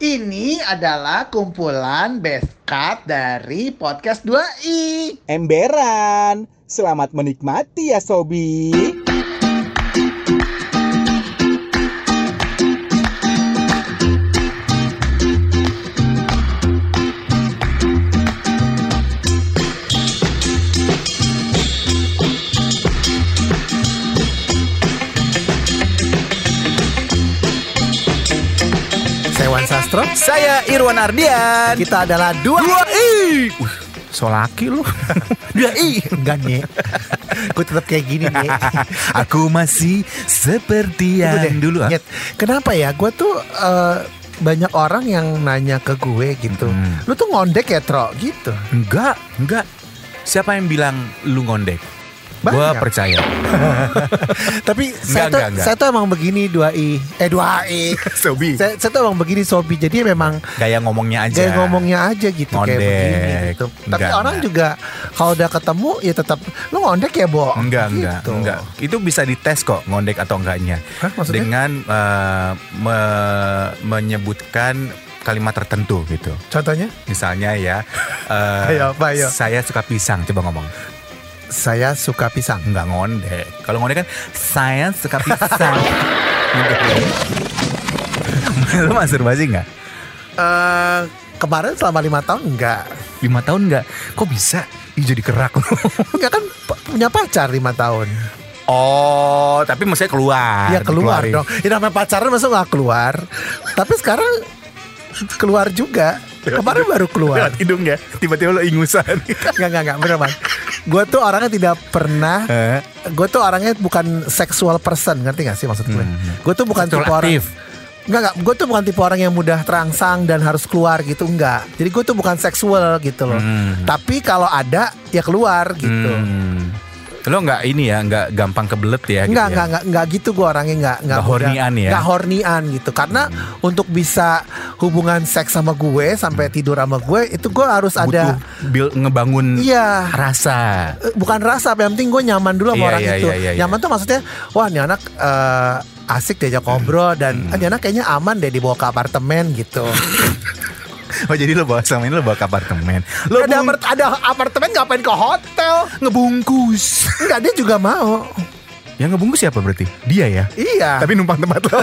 Ini adalah kumpulan best cut dari podcast 2i. Emberan, selamat menikmati ya Sobi. Saya Irwan Ardian. Kita adalah dua. Dua i. Uh, so laki lu. Dua i. Enggak nih. Gue tetap kayak gini nih. Aku masih seperti yang dulu. ah. Nyet, Kenapa ya? Gue tuh eh, banyak orang yang nanya ke gue gitu. Hmm. Lu tuh ngondek ya, Tro? Gitu. Enggak, enggak. Siapa yang bilang lu ngondek? Gua Banyak. percaya. Tapi saya, tuh, Enggak, enggak, enggak. saya tuh emang begini 2i. Eh 2i. Sobi. saya, saya tuh emang begini Sobi. Jadi memang Gaya ngomongnya aja. Kayak ngomongnya aja gitu kayak Ngondek. begini gitu. Tapi Enggak, orang enggak. juga kalau udah ketemu ya tetap lu ngondek ya, Bo. Enggak, enggak, Gitu. enggak. Itu bisa dites kok ngondek atau enggaknya. Hah, maksudnya? Dengan eh, me- menyebutkan kalimat tertentu gitu. Contohnya? Misalnya ya, eh, Ayo, apa, ayo. saya suka pisang. Coba ngomong. Saya suka pisang. Enggak ngondek. Kalau ngondek kan saya suka pisang. Lu masturbasi nggak? Eh kemarin selama lima tahun enggak. Lima tahun nggak? Kok bisa? Ih jadi kerak lu. Enggak kan punya pacar lima tahun. Oh, tapi maksudnya keluar. ya keluar dikeluarin. dong. Ya namanya pacaran masa nggak keluar. Tapi sekarang keluar juga. Kemarin baru keluar. Lewat hidung ya. Tiba-tiba lo ingusan. Enggak enggak enggak bener man. Gue tuh orangnya tidak pernah. Eh, Gue tuh orangnya bukan sexual person ngerti gak sih maksud gue? Hmm. Gue tuh bukan tipe orang. aktif. Enggak enggak. Gue tuh bukan tipe orang yang mudah terangsang dan harus keluar gitu enggak. Jadi gue tuh bukan seksual gitu loh. Hmm. Tapi kalau ada ya keluar gitu. Hmm. Lo nggak ini ya, nggak gampang kebelet ya? Enggak, gitu ya? enggak, enggak, enggak gitu gue orangnya Nggak mudah- hornian ya? Hmm. Enggak hornian gitu. Karena untuk bisa hubungan seks sama gue sampai tidur sama gue itu gue harus Butuh ada bil- ngebangun iya rasa. Eh, bukan rasa, yang penting gue nyaman dulu sama Iya, orang iya, itu. iya, iya, nyaman tuh maksudnya, wah ini anak eh, asik diajak ngobrol dan Hmm. ah, ini anak kayaknya aman deh dibawa ke apartemen gitu. Oh jadi lo bawa sama ini lo bawa ke apartemen. Lo ada, apart- ada apartemen ngapain ke hotel? ngebungkus. Enggak dia juga mau. Yang ngebungkus siapa berarti? Dia ya. Iya. Tapi numpang tempat lo.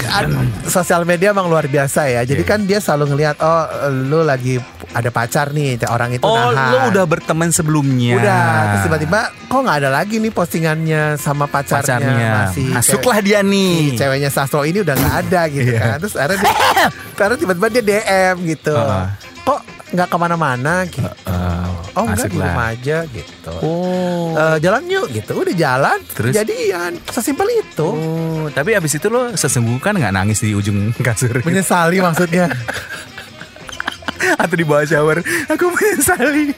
kan sosial media emang luar biasa ya. Jadi Iya. kan dia selalu ngelihat oh lu lagi ada pacar nih orang itu oh nahan. lo udah berteman sebelumnya. Udah, terus tiba-tiba kok nggak ada lagi nih postingannya sama pacarnya, pacarnya. masih Masuklah dia cewek- nih. si ceweknya Sastro ini udah nggak ada gitu Iya. kan. Terus akhirnya dia, karena tiba-tiba dia DM gitu. Heeh. Kok nggak ke mana-mana gitu. Eh, oh enggak asik di rumah aja gitu. Oh. Eh, jalan yuk gitu. Udah jalan, Terus? jadian. Sesimpel itu. Oh, tapi abis itu lo sesungguhkan nggak nangis di ujung kasur Menyesali maksudnya. atau di bawah shower? Aku menyesali.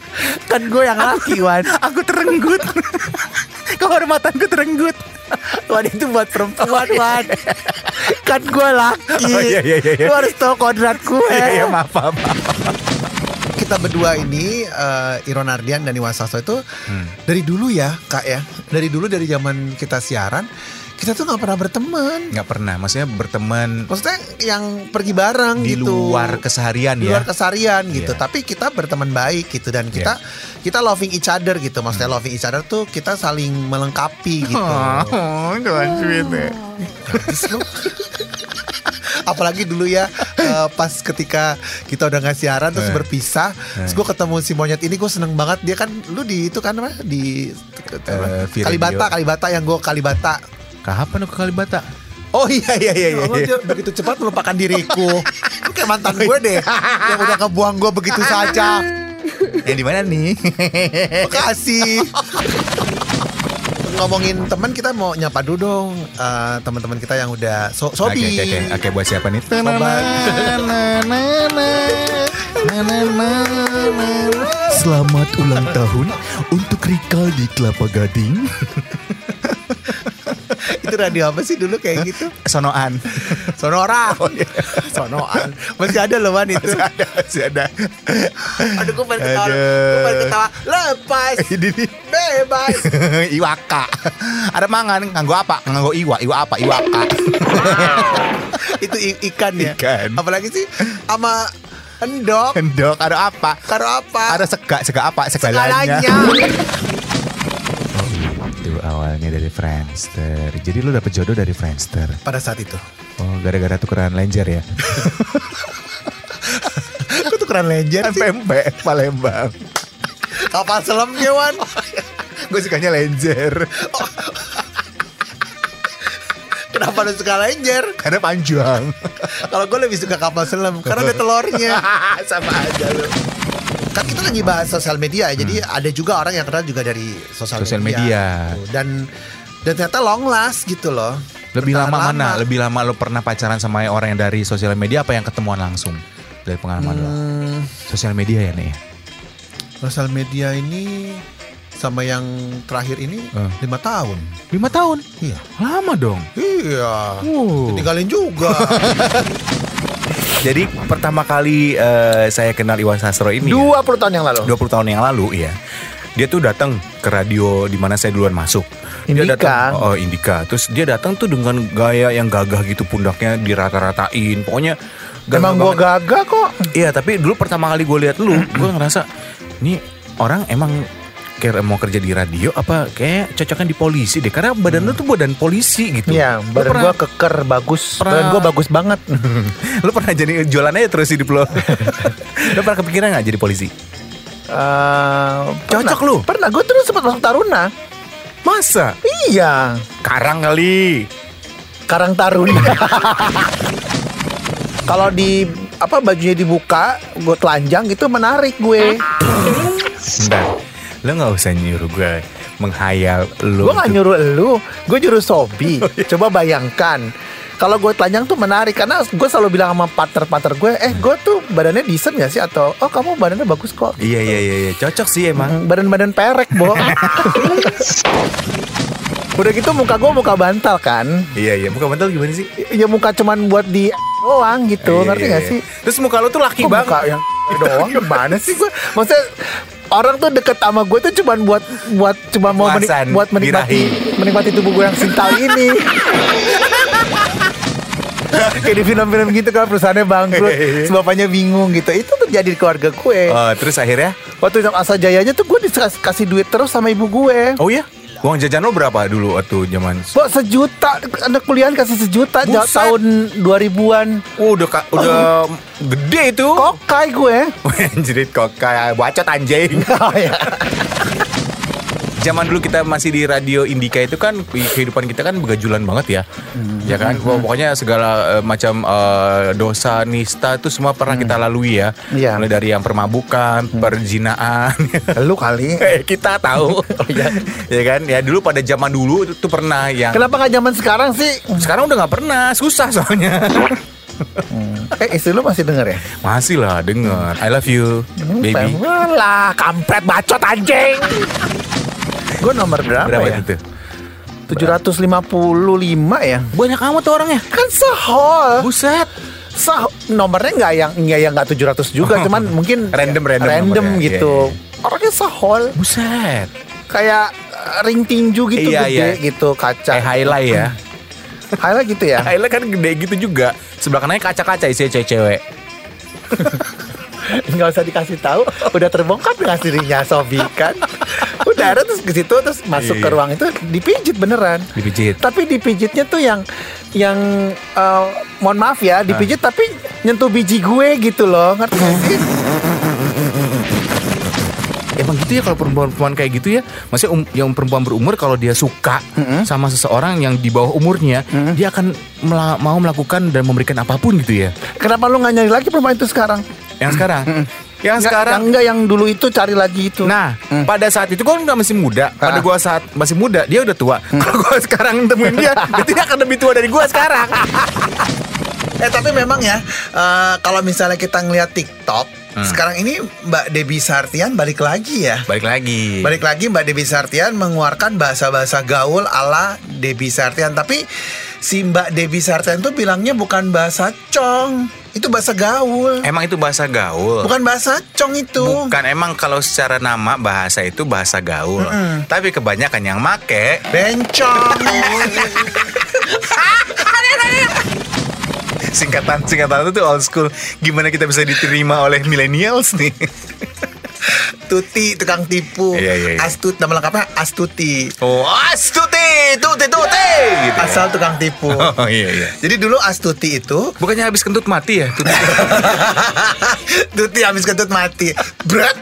kan gue yang laki Wan. Aku terenggut. Kehormatanku terenggut. Wan itu buat perempuan Wan. kan gue laki. Oh, iya, iya, iya, iya. Lu harus tahu kodrat gue. Iya, iya, maaf, maaf. maaf. kita berdua ini eh, Iron Ardian dan Iwan Sasto itu dari dulu ya kak ya dari dulu dari zaman kita siaran kita tuh nggak pernah berteman Nggak pernah, maksudnya berteman maksudnya yang pergi bareng di gitu luar keseharian di ya. luar kesarian gitu Iya. tapi kita berteman baik gitu dan kita kita loving each other gitu maksudnya Hmm. loving each other tuh kita saling melengkapi gitu Oh, ya. Gadis lu. Apalagi dulu ya eh, pas ketika kita udah nggak siaran terus Eh. berpisah, terus gue ketemu si monyet ini gue seneng banget dia kan lu di itu kan apa di Eh, V Kalibata. Kalibata yang gue Kalibata. Kapan aku kali bata? Oh iya iya iya iya. iya. begitu cepat melupakan diriku. Lu kayak mantan gue deh yang udah kebuang gue begitu saja. Yang di mana nih? Makasih. Ngomongin teman kita mau nyapa dulu dong eh, teman-teman kita yang udah so Oke, sobi. oke, oke. Oke, buat siapa nih? Selamat ulang tahun untuk Rikal di Kelapa Gading. Itu radio apa sih dulu kayak gitu? Sonoan. Sonora. Sonoan. Masih ada loh Wan itu. Masih ada, masih ada. Aduh gue pengen ketawa. Gue pengen ketawa. Lepas. Bebas. Iwaka. Ada mangan nganggo apa? Nganggo iwa. Iwa apa? Iwaka. itu ikan ya. Ikan. Apalagi sih sama endok. Endok ada apa? Karo apa? Ada sega, sega apa? Segalanya. Segalanya. Itu awalnya dari Friendster. Jadi lu dapet jodoh dari Friendster. Pada saat itu. Oh, gara-gara tukeran lenjer ya? Kok tukeran lenjer sih? Pempek Palembang. Kapal selamnya Wan. Gue sukanya lenjer. Kenapa lu suka lenjer? Karena panjang. Kalau gue lebih suka kapal selam karena ada telurnya. Sama aja lu. Kan kita lagi bahas sosial media ya. Jadi ada juga orang yang kenal juga dari sosial, Sosial media. media. Tuh, Dan dan ternyata long last gitu loh. Lebih Bertahan lama, mana? Lebih lama lo pernah pacaran sama orang yang dari sosial media apa yang ketemuan langsung? Dari pengalaman lo. Hmm, Sosial media ya nih. sosial media ini sama yang terakhir ini Eh. lima tahun. Lima tahun. Iya. Lama dong. Iya. Wow. Tinggalin juga. Jadi pertama kali eh, saya kenal Iwan Sastro ini ya, 20 tahun yang lalu. 20 tahun yang lalu ya. Dia tuh datang ke radio di mana saya duluan masuk. Dia Indika. datang, oh Indika. Terus dia datang tuh dengan gaya yang gagah gitu pundaknya dirata-ratain. Pokoknya gagah Emang gua banget. gagah kok. Iya, tapi dulu pertama kali gue lihat lu, gue ngerasa ini orang emang kayak mau kerja di radio apa kayak cocoknya di polisi deh karena badan lu tuh badan polisi gitu. Iya, badan pernah- gua keker bagus. Pernah- Badan gua bagus banget. lu pernah jadi jualan aja terus hidup lo. lu pernah kepikiran nggak jadi polisi? Eh, Cocok pernah. lu. Pernah, gua tuh sempat masuk Taruna. Masa? Iya, Karang kali. Karang Taruna. Kalau di apa bajunya dibuka, gue telanjang itu menarik gue. Bentar. Lu nggak usah nyuruh gue menghayal lu. Gue nggak nyuruh lu, gue nyuruh Sobi. Coba bayangkan. Kalau gue telanjang tuh menarik karena gue selalu bilang sama partner-partner gue, eh gue tuh badannya decent gak sih atau oh kamu badannya bagus kok. Iya iya iya iya. cocok sih emang. Mm, Badan-badan perek, Bo. Udah gitu muka gue muka bantal kan. Iya iya. Muka bantal gimana sih? Ya muka cuman buat di doang gitu, Iya, ngerti iya, gak iya. sih? Terus muka lu tuh laki Kok banget. muka yang doang gimana sih gue? Maksudnya orang tuh deket sama gue tuh cuman buat buat cuma mau menik- buat menikmati birahi. menikmati tubuh gue yang sintal ini. Kayak di film-film gitu kan perusahaannya bangkrut, Iya, bapaknya bingung gitu. Itu terjadi di keluarga gue. Oh, terus akhirnya? Waktu yang asa jayanya tuh gue dikasih duit terus sama ibu gue. Oh iya? Uang jajan lo berapa dulu waktu zaman? Kok sejuta anak kuliah kasih sejuta Buset. tahun 2000-an. Oh, udah ka- udah gede itu. Kokai gue. Anjrit kok kayak bacot anjing. Oh ya. Zaman dulu kita masih di radio Indika itu kan kehidupan kita kan begajulan banget ya. Ya kan? Pokok- Pokoknya segala eh, macam eh, dosa nista itu semua pernah kita lalui ya. Iya. Mulai dari yang permabukan, perjinaan. Lu kali. Eh, kita tahu. ya kan? Ya dulu pada zaman dulu itu tuh pernah yang Kenapa nggak zaman sekarang sih? sekarang udah nggak pernah, susah soalnya. Eh istri lu masih denger ya? Masih lah denger. I love you, baby. Lah, kampret bacot anjing. Gue nomor berapa, Berapa ya? itu? 755 ya. Banyak amat tuh orangnya. Kan sehol. Buset. Sah nomornya nggak yang nggak yang nggak 700 juga, cuman mungkin Random, random random nomornya. gitu. Iya, Orangnya sahol Buset. kayak eh, ring tinju gitu Iya, gede iya. gitu kaca. Kayak highlight ya. Highlight gitu ya. Highlight kan gede gitu juga. Sebelah kanannya kaca-kaca isinya cewek-cewek. nggak usah dikasih tahu udah terbongkar dengan sendirinya Sobi kan udah ada terus ke situ terus masuk ke Iya. ruang itu dipijit beneran Dipijit. tapi dipijitnya tuh yang yang eh, mohon maaf ya dipijit tapi nyentuh biji gue gitu loh ngerti gak sih Emang gitu ya kalau perempuan-perempuan kayak gitu ya. Maksudnya um- yang perempuan berumur kalau dia suka sama seseorang yang di bawah umurnya, dia akan mela- mau melakukan dan memberikan apa pun gitu ya. kenapa lu nggak nyari lagi perempuan itu sekarang Yang sekarang. Yang Nggak- sekarang yang enggak yang dulu itu cari lagi itu Nah, pada saat itu kan nggak masih muda. Pada Ah. gua saat masih muda, dia udah tua. Kalau gua sekarang temuin dia, dia tidak akan lebih tua dari gua sekarang. Eh tapi memang ya eh, kalau misalnya kita ngeliat TikTok sekarang ini Mbak Debbie Sartian balik lagi ya. Balik lagi. Balik lagi Mbak Debbie Sartian mengeluarkan bahasa-bahasa gaul ala Debbie Sartian Tapi si Mbak Debbie Sartian tuh bilangnya bukan bahasa cong Itu bahasa gaul Emang itu bahasa gaul. Bukan bahasa cong itu Bukan emang kalau secara nama bahasa itu bahasa gaul. Tapi kebanyakan yang make Bencong singkatan singkatan itu old school. Gimana kita bisa diterima oleh millennials nih? Tuti tukang tipu Iya, iya, iya. Astut nama lengkapnya Astuti Oh, astuti, tuti, tuti, gitu. ya. Asal tukang tipu Oh iya iya. Jadi dulu Astuti itu Bukannya habis kentut mati ya? Tuti. Tuti habis kentut mati Berat.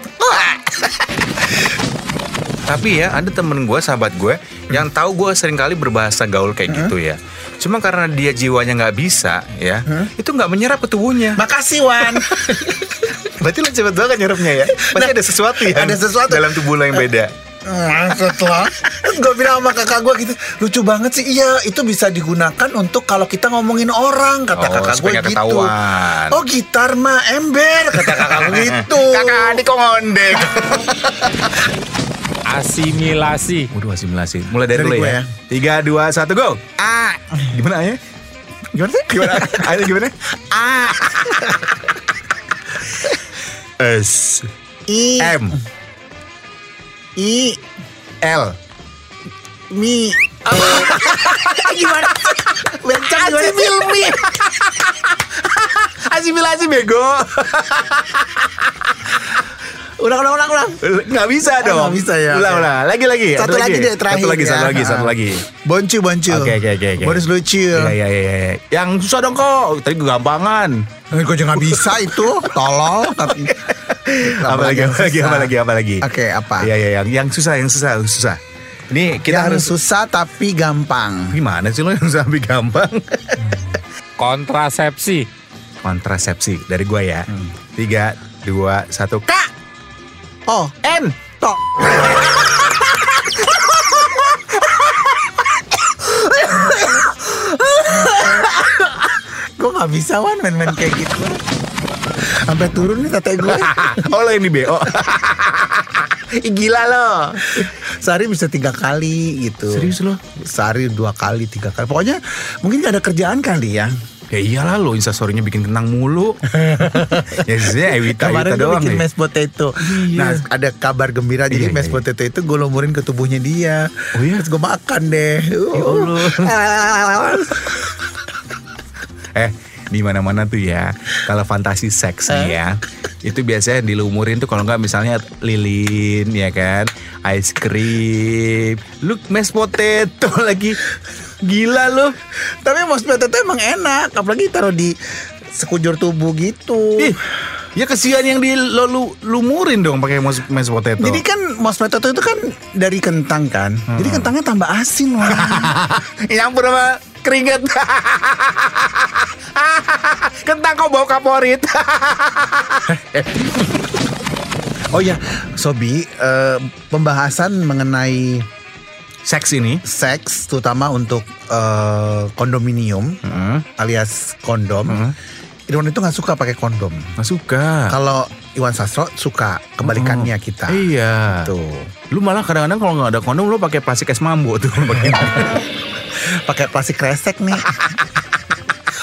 Tapi ya ada temen gue, sahabat gue yang tahu gue sering kali berbahasa gaul kayak gitu ya. Cuma karena dia jiwanya nggak bisa ya, itu nggak menyerap ke tubuhnya. Makasih Wan Berarti lo cepet banget nyerapnya ya. Pasti ada sesuatu ya. ada sesuatu. dalam tubuh lo yang beda. Maksudnya Terus gue bilang sama kakak gue gitu Lucu banget sih Iya itu bisa digunakan untuk Kalau kita ngomongin orang Kata Oh, kakak gue gitu ketahuan. Oh gitar mah ember Kata kakak gue gitu Kakak adik kok ngondek. Asimilasi. Waduh asimilasi. Mulai dari, Dari dulu ya. ya. Tiga, dua, satu, go. A. Gimana ya? Gimana sih? Gimana? Ayo gimana? A S. I M. I L. Mi Gimana? Bencang gimana? Milmi. Asimilasi bego. Ulang ulang ulang ulang Nggak bisa dong. nggak bisa ya, Ulang ulang. Lagi lagi. Satu lagi deh, terakhir Satu lagi. ya. Satu lagi. Satu Ah. lagi. Boncu boncu Oke oke oke. oke. Boris lucu Iya iya iya. iya. Yang susah dong kok. Tadi kegampangan. Eh, Gue juga gak bisa itu Tolol tapi apa lagi? Apa lagi? Apa lagi? Apa lagi? Oke apa Iya iya yang yang susah yang susah yang susah. Ini kita Kita harus susah tapi gampang gimana sih lo yang susah tapi gampang? Kontrasepsi. Kontrasepsi dari gua ya. Tiga, dua, satu. K Oh N. Tok Gue gak bisa Wan main-main kayak gitu Sampai turun nih tete gue oh lo yang di BO. Gila lo. Sehari bisa tiga kali gitu Serius lo? Sehari dua kali tiga kali Pokoknya mungkin gak ada kerjaan kali ya Ya iyalah lo instastorynya bikin kentang mulu. ya sebenarnya Ewita Kemarin Ewita doang bikin nih. mashed potato Nah ada kabar gembira Jadi Iya, iya, mashed iya. potato itu gue lumurin ke tubuhnya dia Oh iya? Terus gue makan deh Ya Allah. Eh, di mana-mana tuh ya. Kalau fantasi seks nih ya. Itu biasanya dilumurin tuh kalau nggak misalnya lilin ya kan, ice cream, look mashed potato lagi. Gila lo. Tapi mashed potato emang enak Apalagi taruh di sekujur tubuh gitu Ih, ya kesian yang di lo lu, lumurin dong pakai mashed mashed potato. Jadi kan mashed potato itu kan dari kentang kan Jadi kentangnya tambah asin loh Nyampur sama keringet. Kentang kok bau kaporit. Oh ya Sobi eh, Pembahasan mengenai Seks ini. seks Terutama untuk eh, kondominium Heeh. Alias kondom Heeh. Irwan itu gak suka pakai kondom Nggak suka. Kalau Iwan Sastro suka Kebalikannya Oh, kita Iya. Tuh Lu malah kadang-kadang kalau nggak ada kondom lu pakai plastik es mambo tuh pakai. Pakai plastik kresek nih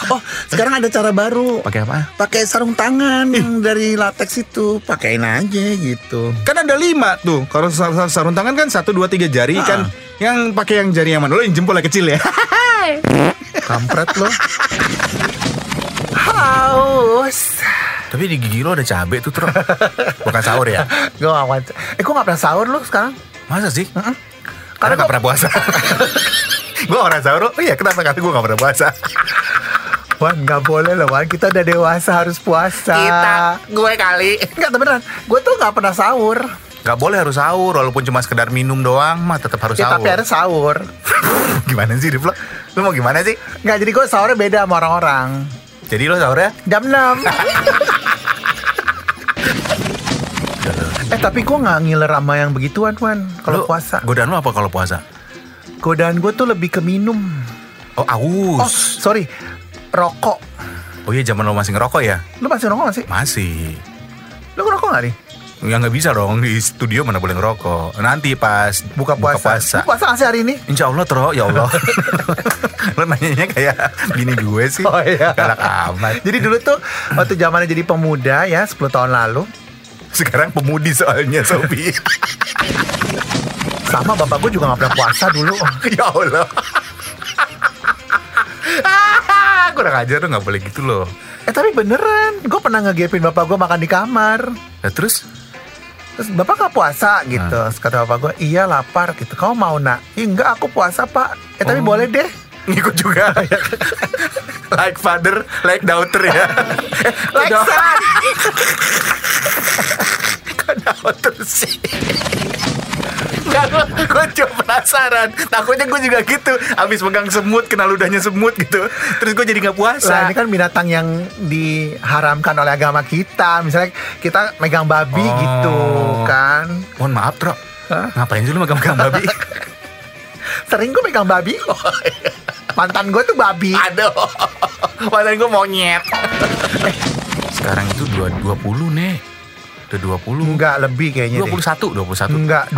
Oh sekarang ada cara baru pakai apa? pakai sarung tangan yang dari latex itu pakein aja gitu Kan ada lima tuh. Kalau sar- sar- sarung tangan kan satu dua tiga jari Ah. kan. Yang pakai yang jari yang mana? Lo yang jempolnya kecil ya. kampret lo Haus. Tapi di gigi lo ada cabe tuh terus. Bukan sahur ya? Gue gak wajar. Eh gue gak pernah sahur lu sekarang. Masa sih? Karena Karena gua- gak pernah puasa. gue orang sahur. Oh iya kenapa kali gue gak pernah puasa? Wan gak boleh loh Wan Kita udah dewasa harus puasa gue kali. Enggak tapi beneran Gue tuh gak pernah sahur Gak boleh harus sahur walaupun cuma sekedar minum doang mah tetap harus Ya sahur. tapi harus sahur gimana sih Rif lo? Lu mau gimana sih? Enggak jadi gue sahurnya beda sama orang-orang Jadi lo sahurnya? Jam 6 Eh tapi gue gak ngiler sama yang begituan Wan Kalau puasa Godaan lo apa kalau puasa? Godaan gue tuh lebih ke minum Oh Oh aus. sorry Rokok Oh iya zaman lo masih ngerokok ya? Lu masih rokok gak sih? Masih. Lu ngerokok gak nih? Ya nggak bisa dong di studio mana boleh ngerokok. Nanti pas Buka puasa. puasa. Lu puasa gak sih hari ini? Insya Allah Tro, ya Allah Lo nanyanya kayak bini gue sih Oh, iya. Galak amat Jadi dulu tuh waktu zamannya jadi pemuda ya 10 tahun lalu Sekarang pemudi soalnya Sobi sama bapak gue juga gak pernah puasa dulu. Ya Allah Kurang ajar lo gak boleh gitu loh Eh tapi beneran, gue pernah ngegepin bapak gue makan di kamar. Nah terus Terus bapak gak puasa gitu. Terus kata bapak gue, iya lapar gitu. Kamu mau nak? Ih, enggak aku puasa pak. Eh tapi Oh. boleh deh. ngikut juga Like father, like daughter ya Like Kok son. Kok daughter sih Enggak, gue, gue cuma penasaran Takutnya gue juga gitu Abis pegang semut, kena ludahnya semut gitu Terus gue jadi gak Lah puasa ini kan binatang yang diharamkan oleh agama kita. Misalnya kita megang babi Oh. gitu kan. Mohon maaf, Tro Hah? Ngapain sih lu megang-megang babi? Sering gue megang babi. Mantan gue tuh babi. Aduh Padahal gue monyet Eh, Sekarang itu dua- 20 nih Udah 20 Enggak lebih kayaknya deh. 21, 21 Enggak, 25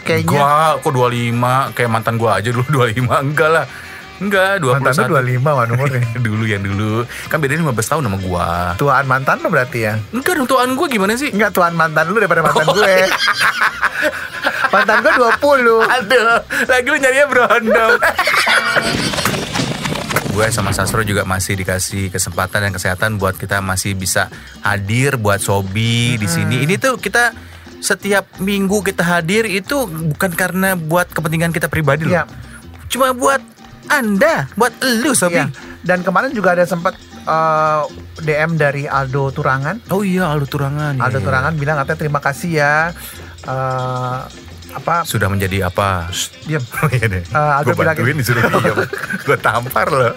kayaknya. Enggak, kok 25 Kayak mantan gua aja dulu 25 Enggak lah Enggak, 21 Mantan lu 25 wah umurnya. Dulu yang dulu Kan bedanya 15 tahun sama gua Tuaan mantan lu berarti ya? Enggak dong, tuan gua gimana sih? Enggak tuan mantan lu daripada mantan Oh, gue. mantan gue 20. Aduh, lagi lu nyarinya berondong Gue sama Sastro juga masih dikasih kesempatan dan kesehatan buat kita masih bisa hadir buat Sobi di sini. Ini tuh kita setiap minggu kita hadir itu bukan karena buat kepentingan kita pribadi loh. Iya. Cuma buat Anda, buat lu Sobi. Iya. Dan kemarin juga ada sempat eh, DM dari Aldo Turangan. Oh iya Aldo Turangan. Aldo iya. Turangan bilang katanya terima kasih ya. Eh, apa? sudah menjadi apa? Diam. Oh iya deh. Eh, Aldo gue bantuin disuruh diam. gue tampar loh.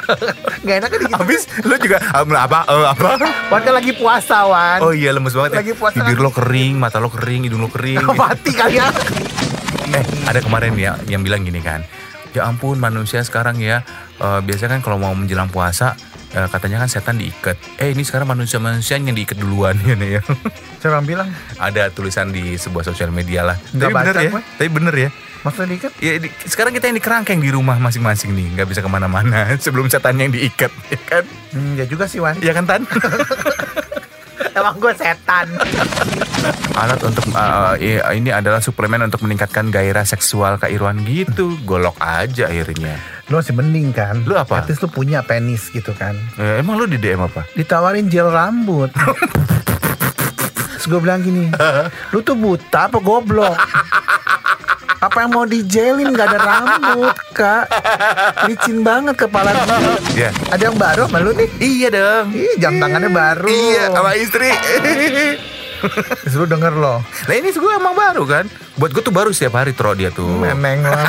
Gak enak kan gitu. Habis lu juga um, apa? eh, apa? Wan kan lagi puasa Wan. Oh iya lemes banget. ya. Lagi puasa Bibir kan? lo kering, mata lo kering, hidung lo kering. Mati kalian. eh, ada kemarin ya yang bilang gini kan. Ya ampun manusia sekarang ya eh, biasanya kan kalau mau menjelang puasa eh, katanya kan setan diikat. Eh ini sekarang manusia-manusia yang diikat duluan ya nih ya. Siapa yang bilang? ada tulisan di sebuah sosial media lah. Nggak Tapi bener ya. gue. Tapi bener ya. Maksudnya diikat? Ya di- sekarang kita yang dikerangkeng di rumah masing-masing nih, nggak bisa ke mana-mana sebelum setan yang diikat, ya kan? Hmm, ya juga sih Wan. Ya kan Tan? Emang gue setan. Alat untuk uh, ini adalah suplemen untuk meningkatkan gairah seksual Kak Irwan gitu. Golok aja akhirnya. Lu masih mending kan? Lu apa? Least lu punya penis gitu kan. Eh, emang lu di DM apa? Ditawarin gel rambut. Terus gue bilang gini, lu tuh buta apa goblok? Apa yang mau dijelin gak ada rambut kak Licin banget kepala gue Ya. Ada yang baru sama lu nih? Iya dong. Ih jam tangannya baru Iya, sama istri. Terus lu denger loh Nah ini gue emang baru kan. Buat gue tuh baru setiap hari tro dia tuh. Meneng lah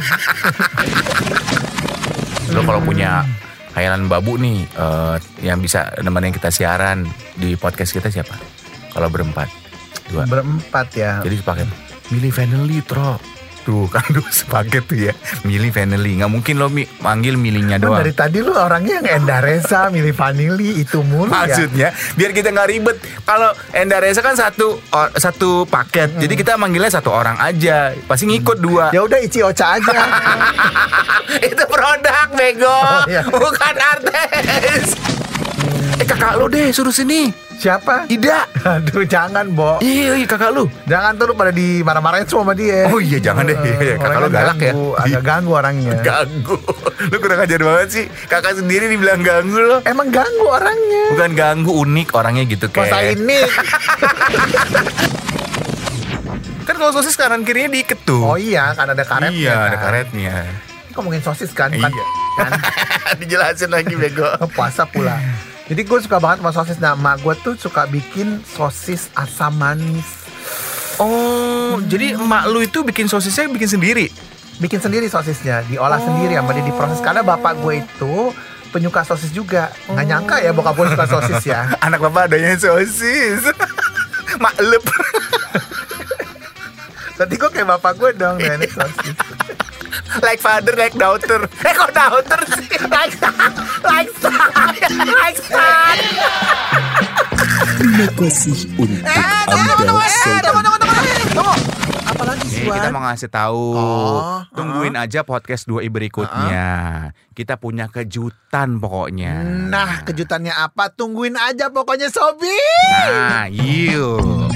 Lo kalau punya khayalan babu nih eh, yang bisa nemenin kita siaran di podcast kita siapa? Kalau berempat, dua. Berempat ya Jadi sepaket. Milih Vanelli, Tro. Tuh kan tuh sepaket tuh ya. Milih Vanelli. Nggak mungkin lo mi manggil milihnya doang. dari tadi lu orangnya yang Endareza, milih vanili, itu mulu ya Maksudnya biar kita nggak ribet. Kalau Endaresa kan satu or- satu paket. Jadi kita manggilnya satu orang aja. Pasti ngikut dua. Ya udah Ici Ocha aja Itu produk bego. Oh, iya. Bukan artis. Eh kakak lo deh suruh sini. Siapa? Ida. Aduh jangan Bo Iya, iya kakak lu. Jangan tuh lu pada dimarah-marahin semua sama dia Oh iya jangan deh. Iya, iya, kakak lo galak ya. ganggu, Agak ganggu orangnya Ganggu. Lu kurang ajar banget sih. Kakak sendiri dibilang ganggu lo. Emang ganggu orangnya Bukan ganggu unik orangnya gitu Masa kayak. ini Kan kalau sosis kanan kirinya diiket tuh. Oh iya kan ada karetnya Iya, ada kan. karetnya. Ngomongin sosis kan bukan Iya. kan Dijelasin lagi bego. Oh, Puasa pula Jadi gue suka banget sama sosis. Nah emak gue tuh suka bikin sosis asam manis. Oh, jadi emak lu itu bikin sosisnya bikin sendiri. Bikin sendiri sosisnya Diolah sendiri sama dia diproses. Karena bapak gue itu penyuka sosis juga. Nggak nyangka ya bokap gue suka sosis ya. Anak bapak adanya sosis. Maklep. Berarti gue kayak bapak gue dong nenek sosis like father, like daughter. Eh kok daughter sih? Like son, like son, like son. Terima kasih untuk Anda sobat. Apalagi sih, Nih, kita Wan? mau ngasih tahu. Oh, Tungguin aja podcast 2i berikutnya. Kita punya kejutan pokoknya. Nah, kejutannya apa? Tungguin aja pokoknya Sobi. Nah, yuk.